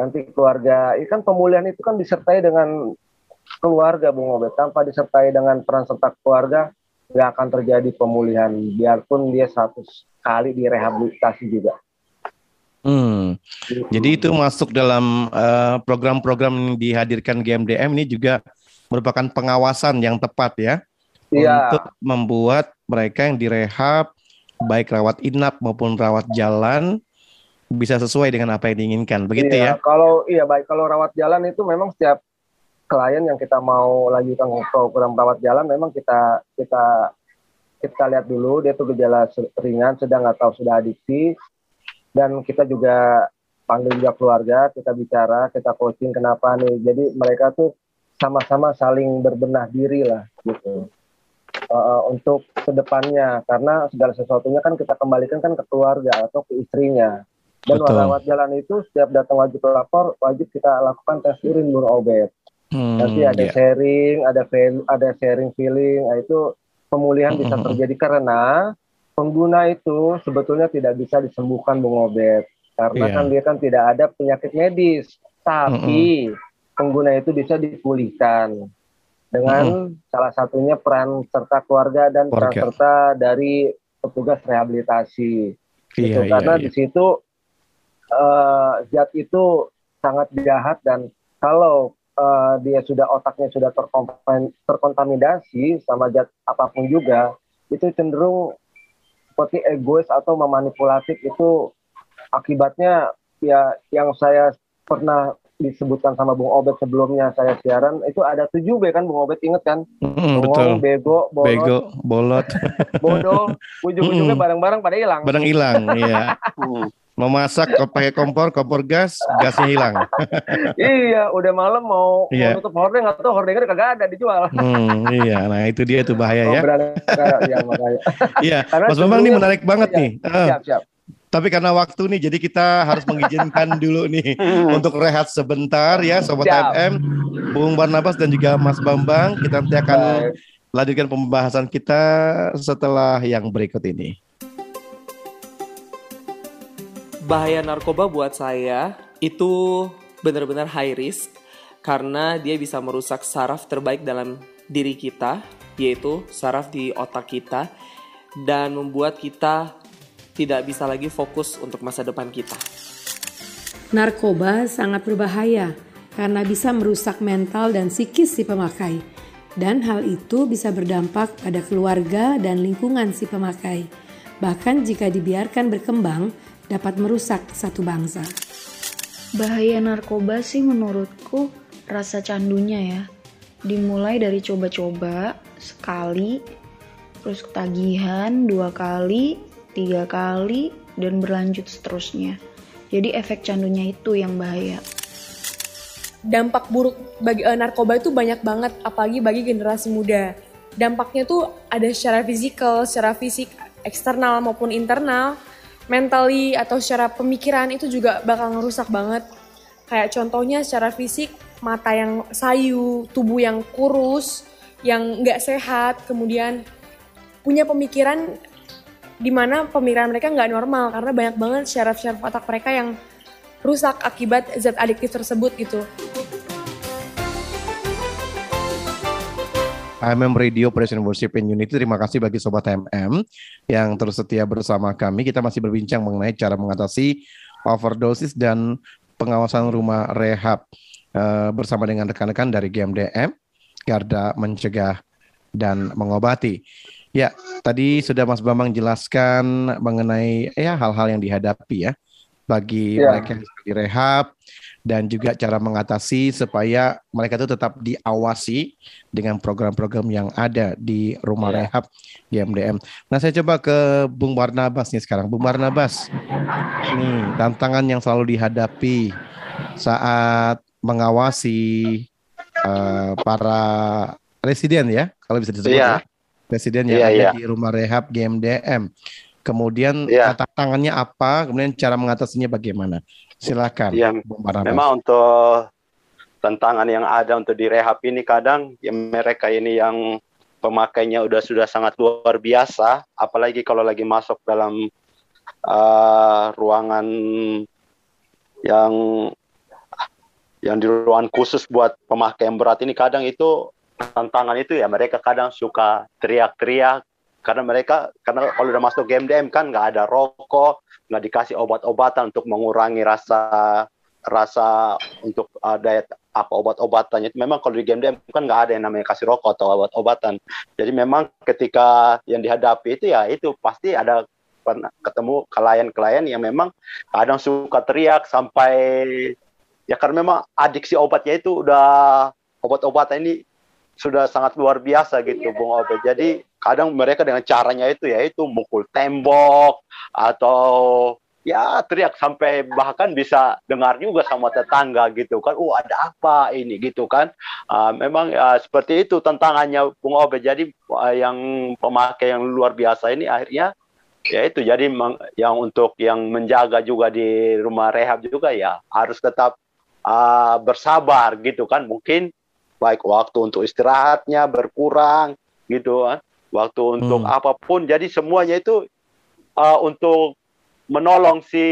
Nanti keluarga, ini kan pemulihan itu kan disertai dengan keluarga Bung Obed. Tanpa disertai dengan peran serta keluarga, nggak akan terjadi pemulihan. Biarpun dia 100 kali direhabilitasi juga. Hmm. Jadi itu masuk dalam eh, program-program yang dihadirkan GMDM ini juga merupakan pengawasan yang tepat ya Iya. untuk membuat mereka yang direhab baik rawat inap maupun rawat jalan bisa sesuai dengan apa yang diinginkan. Begitu Iya, ya. Kalau iya baik kalau rawat jalan itu memang setiap klien yang kita mau lanjutkan program rawat jalan memang kita kita kita lihat dulu dia tuh gejala ringan, sedang atau sudah adiksi dan kita juga panggil juga keluarga, kita bicara, kita coaching kenapa nih. Jadi mereka tuh sama-sama saling berbenah diri lah gitu. Eh, untuk ke depannya karena segala sesuatunya kan kita kembalikan kan ke keluarga atau ke istrinya dan Betul. rawat jalan itu setiap datang wajib lapor wajib kita lakukan tes urin Bun Obed Hmm, nanti ada ya. sharing ada feel, ada sharing feeling nah, itu pemulihan bisa Mm-mm. terjadi karena pengguna itu sebetulnya tidak bisa disembuhkan Bung Obed karena Iya. kan dia kan tidak ada penyakit medis tapi pengguna itu bisa dipulihkan dengan salah satunya peran serta keluarga dan peran serta dari petugas rehabilitasi Iya, gitu. iya, karena iya. di situ eh, zat itu sangat jahat dan kalau eh, dia sudah otaknya sudah terkontam- terkontaminasi sama zat apa pun juga itu cenderung seperti egois atau memanipulatif itu akibatnya ya yang saya pernah disebutkan sama Bung Obed sebelumnya saya siaran itu ada 7 B kan Bung Obed inget kan Hmm, Bengong, betul. bego, bolot, Bego, bolot, bodoh ujung-ujungnya Mm-mm. barang-barang pada hilang barang hilang, iya. Hmm. Memasak pakai kompor, kompor gas, gasnya hilang. iya, udah malam mau, mau Iya. nutup hordeng atau hordengnya kagak ada dijual. Hmm, iya. Nah, itu dia tuh bahaya Oh, ya. Nah, iya, makanya. Iya, Karena Mas Bambang cenderungnya- menarik banget Iya, nih. Eh, Siap, siap. tapi karena waktu nih, jadi kita harus mengizinkan dulu nih untuk rehat sebentar ya, Sobat Siap. FM, Bung Barnabas dan juga Mas Bambang. Kita nanti akan Baik. lanjutkan pembahasan kita setelah yang berikut ini. Bahaya narkoba buat saya itu benar-benar high risk karena dia bisa merusak saraf terbaik dalam diri kita, yaitu saraf di otak kita dan membuat kita tidak bisa lagi fokus untuk masa depan kita. Narkoba sangat berbahaya karena bisa merusak mental dan psikis si pemakai. Dan hal itu bisa berdampak pada keluarga dan lingkungan si pemakai. Bahkan jika dibiarkan berkembang, dapat merusak satu bangsa. Bahaya narkoba sih menurutku rasa candunya ya. Dimulai dari coba-coba sekali, terus ketagihan dua kali, tiga kali, dan berlanjut seterusnya. Jadi efek candunya itu yang bahaya. dampak buruk bagi eh, narkoba itu banyak banget apalagi bagi generasi muda dampaknya tuh ada secara fisikal secara fisik eksternal maupun internal mentally atau secara pemikiran itu juga bakal ngerusak banget kayak contohnya secara fisik mata yang sayu tubuh yang kurus yang nggak sehat kemudian punya pemikiran di mana pemikiran mereka nggak normal karena banyak banget syaraf-syaraf otak mereka yang rusak akibat zat adiktif tersebut gitu. AMM Radio Present Worship in Unity. Terima kasih bagi Sobat MM yang terus setia bersama kami. Kita masih berbincang mengenai cara mengatasi overdosis dan pengawasan rumah rehab eh, bersama dengan rekan-rekan dari GMDM, Garda Mencegah dan Mengobati. Ya, tadi sudah Mas Bambang jelaskan mengenai ya hal-hal yang dihadapi ya bagi Ya. mereka yang direhab dan juga cara mengatasi supaya mereka itu tetap diawasi dengan program-program yang ada di rumah Ya. rehab di MDM. Nah, saya coba ke Bung Barnabas nih sekarang. Bung Barnabas, nih tantangan yang selalu dihadapi saat mengawasi eh, para residen ya, kalau bisa disebut Iya. ya, residen yang Iya, ada iya. di rumah rehab GMDM. Kemudian Iya. tantangannya apa? Kemudian cara mengatasinya bagaimana? Silakan, Barnabas. Memang untuk tantangan yang ada untuk direhab ini kadang ya mereka ini yang pemakainya udah sudah sangat luar biasa, apalagi kalau lagi masuk dalam uh, ruangan yang yang di ruangan khusus buat pemakai yang berat ini kadang itu tantangan itu ya mereka kadang suka teriak-teriak karena mereka karena kalau udah masuk GMDM kan nggak ada rokok nggak dikasih obat-obatan untuk mengurangi rasa rasa untuk ada apa obat-obatannya. Memang kalau di GMDM kan nggak ada yang namanya kasih rokok atau obat-obatan. Jadi memang ketika yang dihadapi itu ya itu pasti ada pernah ketemu klien-klien yang memang kadang suka teriak sampai ya karena memang adiksi obatnya itu udah obat-obatan ini sudah sangat luar biasa gitu Bung Obed. Jadi kadang mereka dengan caranya itu yaitu mukul tembok atau ya teriak sampai bahkan bisa dengar juga sama tetangga gitu kan. Oh ada apa ini gitu kan. Uh, memang uh, seperti itu tantangannya Bung Obed. Jadi uh, yang pemakai yang luar biasa ini akhirnya ya itu jadi yang untuk yang menjaga juga di rumah rehab juga ya harus tetap uh, bersabar gitu kan mungkin baik waktu untuk istirahatnya berkurang gitu kan waktu untuk Hmm. apa pun. Jadi semuanya itu uh, untuk menolong si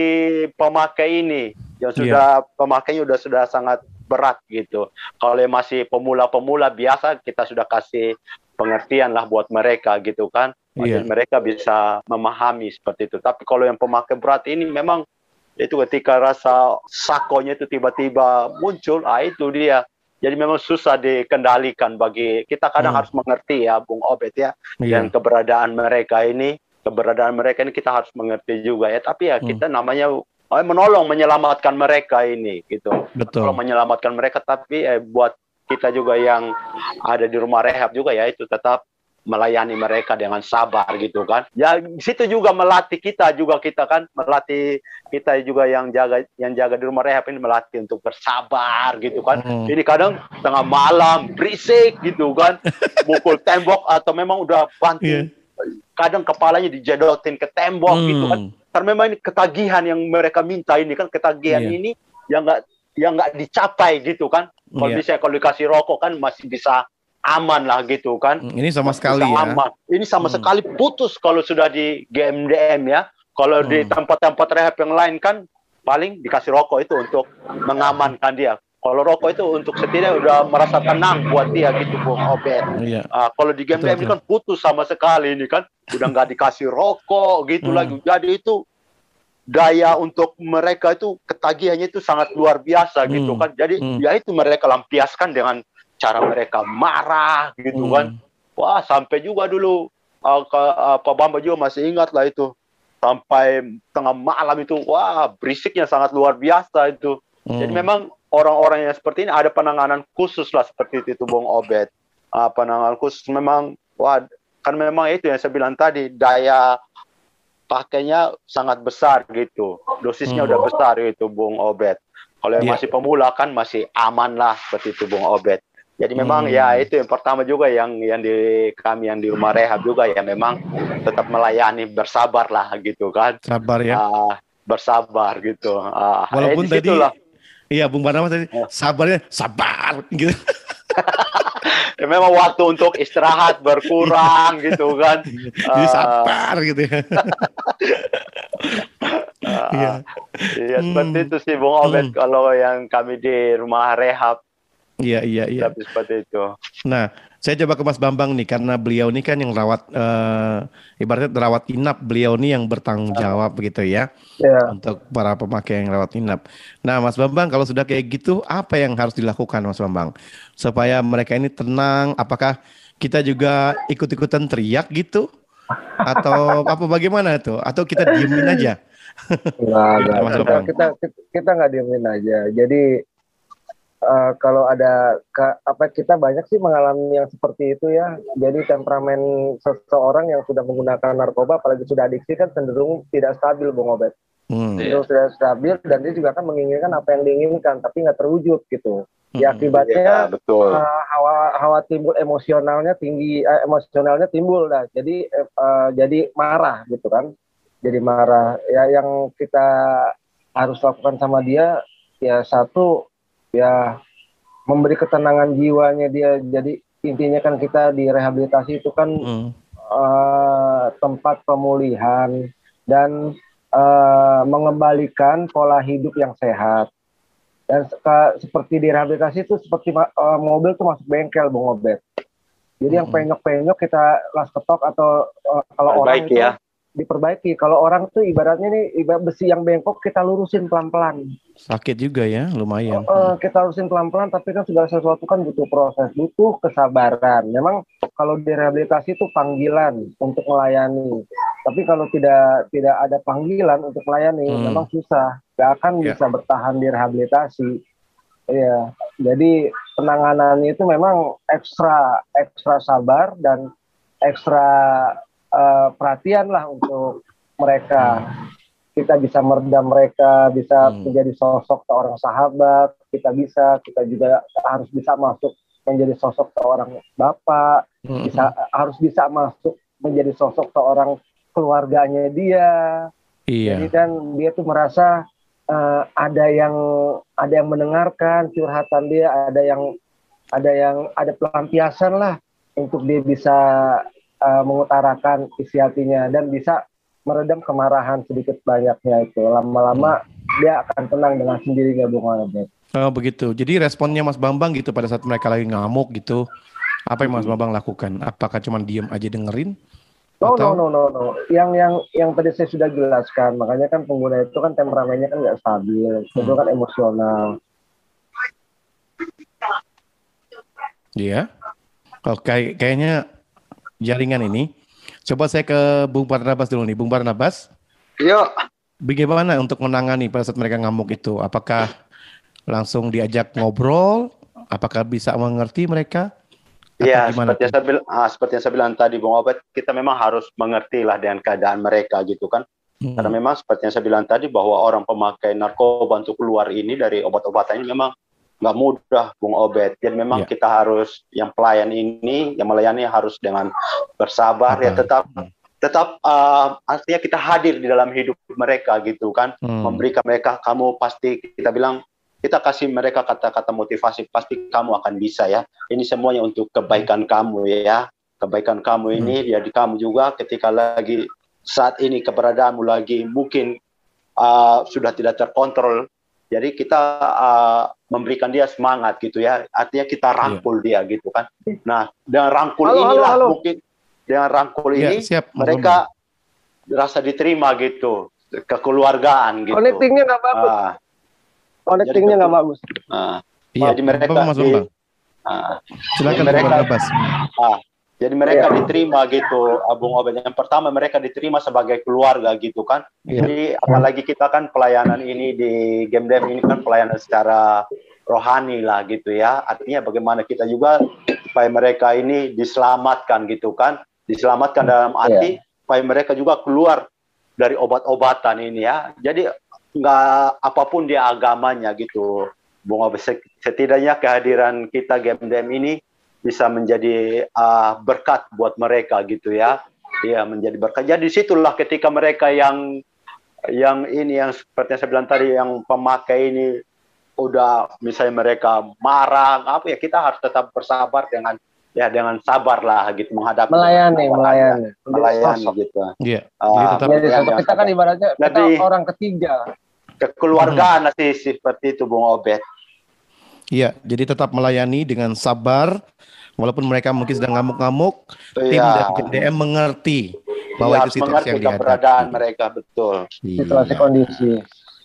pemakai ini. Yang sudah pemakainya sudah sudah sangat berat gitu. Kalau yang masih pemula-pemula biasa kita sudah kasih pengertian lah buat mereka gitu kan. Iya. Jadi mereka bisa memahami seperti itu. Tapi kalau yang pemakai berat ini memang itu ketika rasa sakonya itu tiba-tiba muncul ah itu dia jadi memang susah dikendalikan bagi kita kadang Hmm. harus mengerti ya Bung Obet ya Iya. dan keberadaan mereka ini keberadaan mereka ini kita harus mengerti juga ya tapi ya Hmm. kita namanya oh, menolong menyelamatkan mereka ini gitu Betul. kalau menyelamatkan mereka tapi eh, buat kita juga yang ada di rumah rehab juga ya itu tetap melayani mereka dengan sabar gitu kan. Ya di situ juga melatih kita juga kita kan melatih kita juga yang jaga yang jaga di rumah rehab ini melatih untuk bersabar gitu kan. Hmm. Ini kadang tengah malam berisik gitu kan, mukul tembok atau memang udah banting kadang kepalanya dijedotin ke tembok gitu kan. Hmm. Karena memang ini ketagihan yang mereka minta ini kan ketagihan Iya. ini yang enggak yang nggak dicapai gitu kan. Kalau Iya. bisa kalau dikasih rokok kan masih bisa aman lah gitu kan. Hmm, Ini sama sekali bisa ya. aman. Ini sama Hmm. sekali putus kalau sudah di GMDM ya. Kalau di Hmm. tempat-tempat rehab yang lain kan paling dikasih rokok itu untuk mengamankan dia. Kalau rokok itu untuk setidaknya udah merasa tenang buat dia gitu Bung Obed. Iya. Ah, kalau di game Betul, kan putus sama sekali ini kan udah nggak dikasih rokok gitu Hmm. lagi jadi itu daya untuk mereka itu ketagihannya itu sangat luar biasa gitu Hmm. kan jadi Hmm. ya itu mereka lampiaskan dengan cara mereka marah gitu Hmm. kan wah sampai juga dulu uh, ke- uh, Pak Bamba juga masih ingat lah itu sampai tengah malam itu wah berisiknya sangat luar biasa itu jadi Hmm. memang orang-orang yang seperti ini ada penanganan khusus lah seperti itu Bung Obed. Ah, penanganan khusus memang wah kan memang itu yang saya bilang tadi daya pakainya sangat besar gitu. Dosisnya Hmm. udah besar itu Bung Obed. Kalau yang Iya. masih pemula kan masih aman lah seperti itu Bung Obed. Jadi memang Hmm. ya itu yang pertama juga yang yang di kami yang di rumah rehab juga ya memang tetap melayani bersabar lah gitu kan. Sabar ya. Ah, bersabar gitu. Ah, Walaupun eh, di tadi. Iya, Bung Barnabas tadi sabarnya sabar gitu. Ya, memang waktu untuk istirahat berkurang gitu kan. Jadi sabar gitu ya. ah, Iya. Iya seperti Hmm. itu sih Bung Obed Hmm. kalau yang kami di rumah rehab Iya, iya, iya. tapi seperti itu. Nah, saya coba ke Mas Bambang nih karena beliau ini kan yang rawat eh, ibaratnya rawat inap beliau nih yang bertanggung jawab begitu ya untuk para pemakai yang rawat inap. Nah, Mas Bambang kalau sudah kayak gitu apa yang harus dilakukan Mas Bambang supaya mereka ini tenang? Apakah kita juga ikut-ikutan teriak gitu? Atau apa bagaimana tuh? Atau kita diemin aja? Enggak, enggak. Kita, kita kita nggak diemin aja. Jadi uh, kalau ada ke, apa kita banyak sih mengalami yang seperti itu ya. Jadi temperamen seseorang yang sudah menggunakan narkoba, apalagi sudah adiksi kan cenderung tidak stabil, Bung Obet. Hmm. Itu sudah stabil dan dia juga kan menginginkan apa yang diinginkan, tapi nggak terwujud gitu. Ya hmm. akibatnya ya, betul. Uh, hawa hawa timbul emosionalnya tinggi, uh, emosionalnya timbul dah. Jadi uh, jadi marah gitu kan. Jadi marah. Ya yang kita harus lakukan sama dia ya satu ya memberi ketenangan jiwanya dia. Jadi intinya kan kita di rehabilitasi itu kan hmm. uh, tempat pemulihan dan uh, mengembalikan pola hidup yang sehat dan seperti di rehabilitasi itu seperti uh, mobil tuh masuk bengkel bung obet jadi hmm. yang penyok-penyok kita las ketok atau uh, kalau orang itu ya diperbaiki. Kalau orang tuh ibaratnya nih ibarat besi yang bengkok kita lurusin pelan-pelan. Sakit juga ya, lumayan. Uh, kita lurusin pelan-pelan, tapi kan segala sesuatu kan butuh proses, butuh kesabaran. Memang kalau di rehabilitasi itu panggilan untuk melayani. Tapi kalau tidak tidak ada panggilan untuk melayani, hmm. memang susah. Gak akan yeah. bisa bertahan di rehabilitasi. Iya, jadi penanganannya itu memang ekstra ekstra sabar dan ekstra uh, perhatian lah untuk mereka. Kita bisa meredam mereka, bisa hmm. menjadi sosok seorang sahabat, kita bisa, kita juga harus bisa masuk menjadi sosok seorang bapak, hmm. bisa harus bisa masuk menjadi sosok seorang keluarganya dia. Iya. Jadi kan dia tuh merasa uh, ada yang ada yang mendengarkan curhatan dia, ada yang ada yang ada pelampiasan lah untuk dia bisa uh, mengutarakan isi hatinya dan bisa meredam kemarahan sedikit banyaknya itu. Lama-lama dia akan tenang dengan sendirinya Bung Albert. Oh begitu. Jadi responnya Mas Bambang gitu pada saat mereka lagi ngamuk gitu. Apa yang Mas Bambang lakukan? Apakah cuma diem aja dengerin? No, atau... no, no, no, no. Yang yang yang tadi saya sudah jelaskan. Makanya kan pengguna itu kan temperamennya kan nggak stabil, hmm. itu kan emosional. Iya. Yeah. Oke, kayaknya jaringan ini. Coba saya ke Bung Barnabas dulu nih. Bung Barnabas. Yuk. Bagaimana untuk menangani pada saat mereka ngamuk itu? Apakah langsung diajak ngobrol? Apakah bisa mengerti mereka? Iya, seperti yang, saya bilang, ah, seperti yang saya bilang tadi, Bung Obet, kita memang harus mengerti lah dengan keadaan mereka gitu kan. Hmm. Karena memang seperti yang saya bilang tadi bahwa orang pemakai narkoba untuk keluar ini dari obat-obatan ini memang nggak mudah Bung Obed. Jadi memang yeah. kita harus yang pelayan ini, yang melayani harus dengan bersabar uh -huh. ya tetap hmm. tetap uh, artinya kita hadir di dalam hidup mereka gitu kan, hmm. memberikan mereka kamu pasti kita bilang kita kasih mereka kata-kata motivasi pasti kamu akan bisa ya. Ini semuanya untuk kebaikan kamu ya. Kebaikan kamu ini hmm. ya di kamu juga ketika lagi saat ini keberadaanmu lagi mungkin uh, sudah tidak terkontrol jadi kita uh, memberikan dia semangat gitu ya. Artinya kita iya. rangkul yeah. dia gitu kan. Nah, dengan rangkul halo, inilah halo, halo. mungkin dengan rangkul yeah, ini siap, mereka Mama. rasa diterima gitu, kekeluargaan gitu. Connectingnya nggak bagus. Uh, Connectingnya nggak bagus. Uh, iya, jadi mereka Mas uh, Silakan mereka, uh, jadi mereka yeah. diterima gitu, Abung Obed. Yang pertama mereka diterima sebagai keluarga gitu kan. Yeah. Jadi apalagi kita kan pelayanan ini di Game Dev ini kan pelayanan secara rohani lah gitu ya. Artinya bagaimana kita juga supaya mereka ini diselamatkan gitu kan. Diselamatkan dalam arti yeah. supaya mereka juga keluar dari obat-obatan ini ya. Jadi nggak apa pun dia agamanya gitu. Bung Obed setidaknya kehadiran kita Game Dev ini bisa menjadi uh, berkat buat mereka gitu ya. Ya menjadi berkat. Jadi situlah ketika mereka yang yang ini yang seperti yang saya bilang tadi yang pemakai ini udah misalnya mereka marah apa ya kita harus tetap bersabar dengan ya dengan sabar lah gitu menghadapi melayani melayani melayani gitu. Iya. Uh, jadi ya, kita kan ibaratnya kita orang ketiga. Kekeluargaan hmm. sih seperti itu Bung Obed. Iya, jadi tetap melayani dengan sabar walaupun mereka mungkin sedang ngamuk-ngamuk, tim iya. dan GDM mengerti bahwa ya, itu situasi yang dihadapi. keberadaan mereka betul. Iya. Situasi kondisi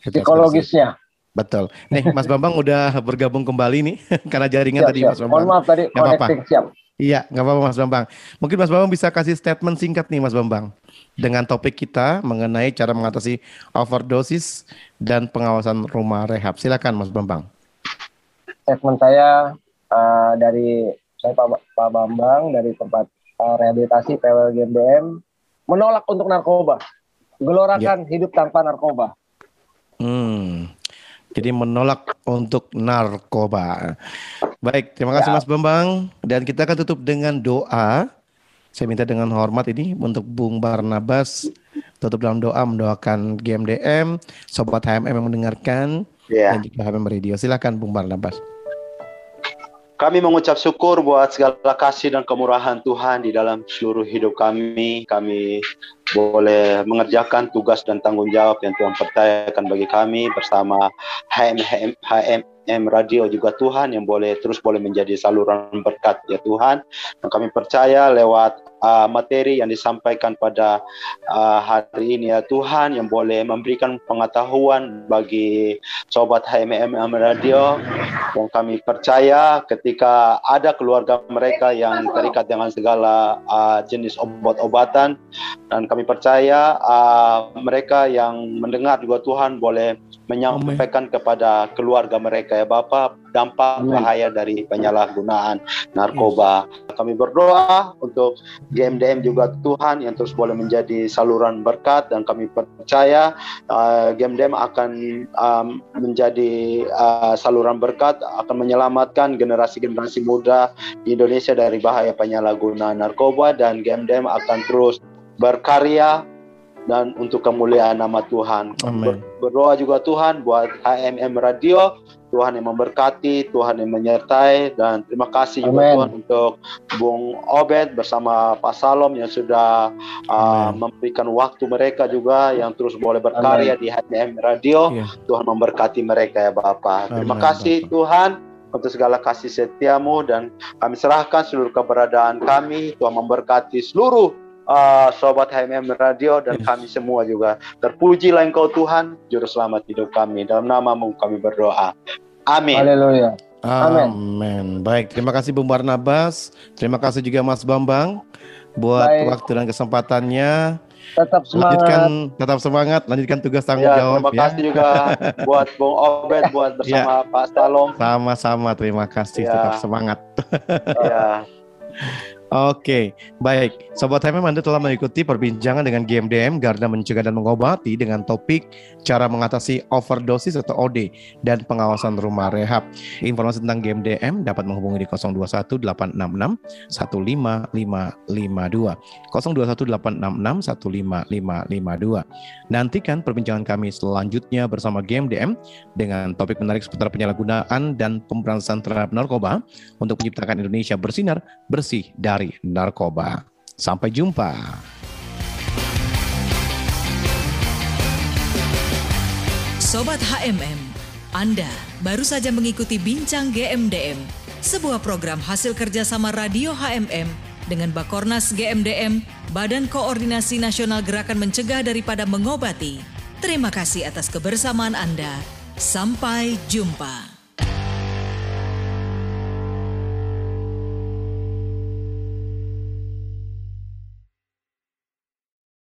psikologisnya. Betul. Nih Mas Bambang udah bergabung kembali nih karena jaringan siap, tadi siap. Mas Bambang. Mohon maaf tadi connecting siap. Iya, nggak apa-apa Mas Bambang. Mungkin Mas Bambang bisa kasih statement singkat nih Mas Bambang dengan topik kita mengenai cara mengatasi overdosis dan pengawasan rumah rehab. Silakan Mas Bambang. Statement saya uh, dari saya Pak, Pak Bambang dari tempat uh, rehabilitasi PWL GMDM menolak untuk narkoba. Gelorakan ya. hidup tanpa narkoba. Hmm. Jadi menolak untuk narkoba. Baik, terima kasih ya. Mas Bambang. Dan kita akan tutup dengan doa. Saya minta dengan hormat ini untuk Bung Barnabas tutup dalam doa mendoakan GMDM, sobat HMM yang mendengarkan ya. dan juga HMM Radio. Silakan Bung Barnabas. Kami mengucap syukur buat segala kasih dan kemurahan Tuhan di dalam seluruh hidup kami. Kami boleh mengerjakan tugas dan tanggung jawab yang Tuhan percayakan bagi kami bersama HM, HM, M Radio juga Tuhan yang boleh terus boleh menjadi saluran berkat ya Tuhan. Dan kami percaya lewat uh, materi yang disampaikan pada uh, hari ini ya Tuhan yang boleh memberikan pengetahuan bagi sobat HMM Radio. Dan kami percaya ketika ada keluarga mereka yang terikat dengan segala uh, jenis obat-obatan. Dan kami percaya uh, mereka yang mendengar juga Tuhan boleh menyampaikan Amen. kepada keluarga mereka ya Bapak dampak bahaya dari penyalahgunaan narkoba. Kami berdoa untuk GMDM juga Tuhan yang terus boleh menjadi saluran berkat dan kami percaya uh, GMDM akan um, menjadi uh, saluran berkat akan menyelamatkan generasi-generasi muda di Indonesia dari bahaya penyalahgunaan narkoba dan GMDM akan terus berkarya dan untuk kemuliaan nama Tuhan. Amen. Berdoa juga Tuhan buat HMM Radio, Tuhan yang memberkati, Tuhan yang menyertai dan terima kasih Amen. juga Tuhan untuk Bung Obed bersama Pak Salom yang sudah uh, memberikan waktu mereka juga yang terus boleh berkarya Amen. di HMM Radio. Yeah. Tuhan memberkati mereka ya Bapak. Terima Amen, kasih Bapak. Tuhan untuk segala kasih setiamu dan kami serahkan seluruh keberadaan kami Tuhan memberkati seluruh uh, sobat HMM Radio dan yes. kami semua juga. Terpujilah Engkau Tuhan, juru selamat hidup kami. Dalam namamu kami berdoa. Amin. Haleluya. Amin. Amin. Baik, terima kasih Bung Barnabas. Terima kasih juga Mas Bambang buat Baik. waktu dan kesempatannya. Tetap semangat. Lanjutkan, tetap semangat. Lanjutkan tugas tanggung ya, jawab. Terima ya. kasih juga buat Bung Obed, buat ya. bersama ya. Pak Salom. Sama-sama, terima kasih. Ya. Tetap semangat. ya. Oke, baik. Sobat HMM Anda telah mengikuti perbincangan dengan GMDM Garda Mencegah dan Mengobati dengan topik cara mengatasi overdosis atau OD dan pengawasan rumah rehab. Informasi tentang GMDM dapat menghubungi di 021866 15552. 021866 Nantikan perbincangan kami selanjutnya bersama GMDM dengan topik menarik seputar penyalahgunaan dan pemberantasan terhadap narkoba untuk menciptakan Indonesia bersinar, bersih dari dari narkoba. Sampai jumpa. Sobat HMM, Anda baru saja mengikuti Bincang GMDM, sebuah program hasil kerjasama Radio HMM dengan Bakornas GMDM, Badan Koordinasi Nasional Gerakan Mencegah Daripada Mengobati. Terima kasih atas kebersamaan Anda. Sampai jumpa.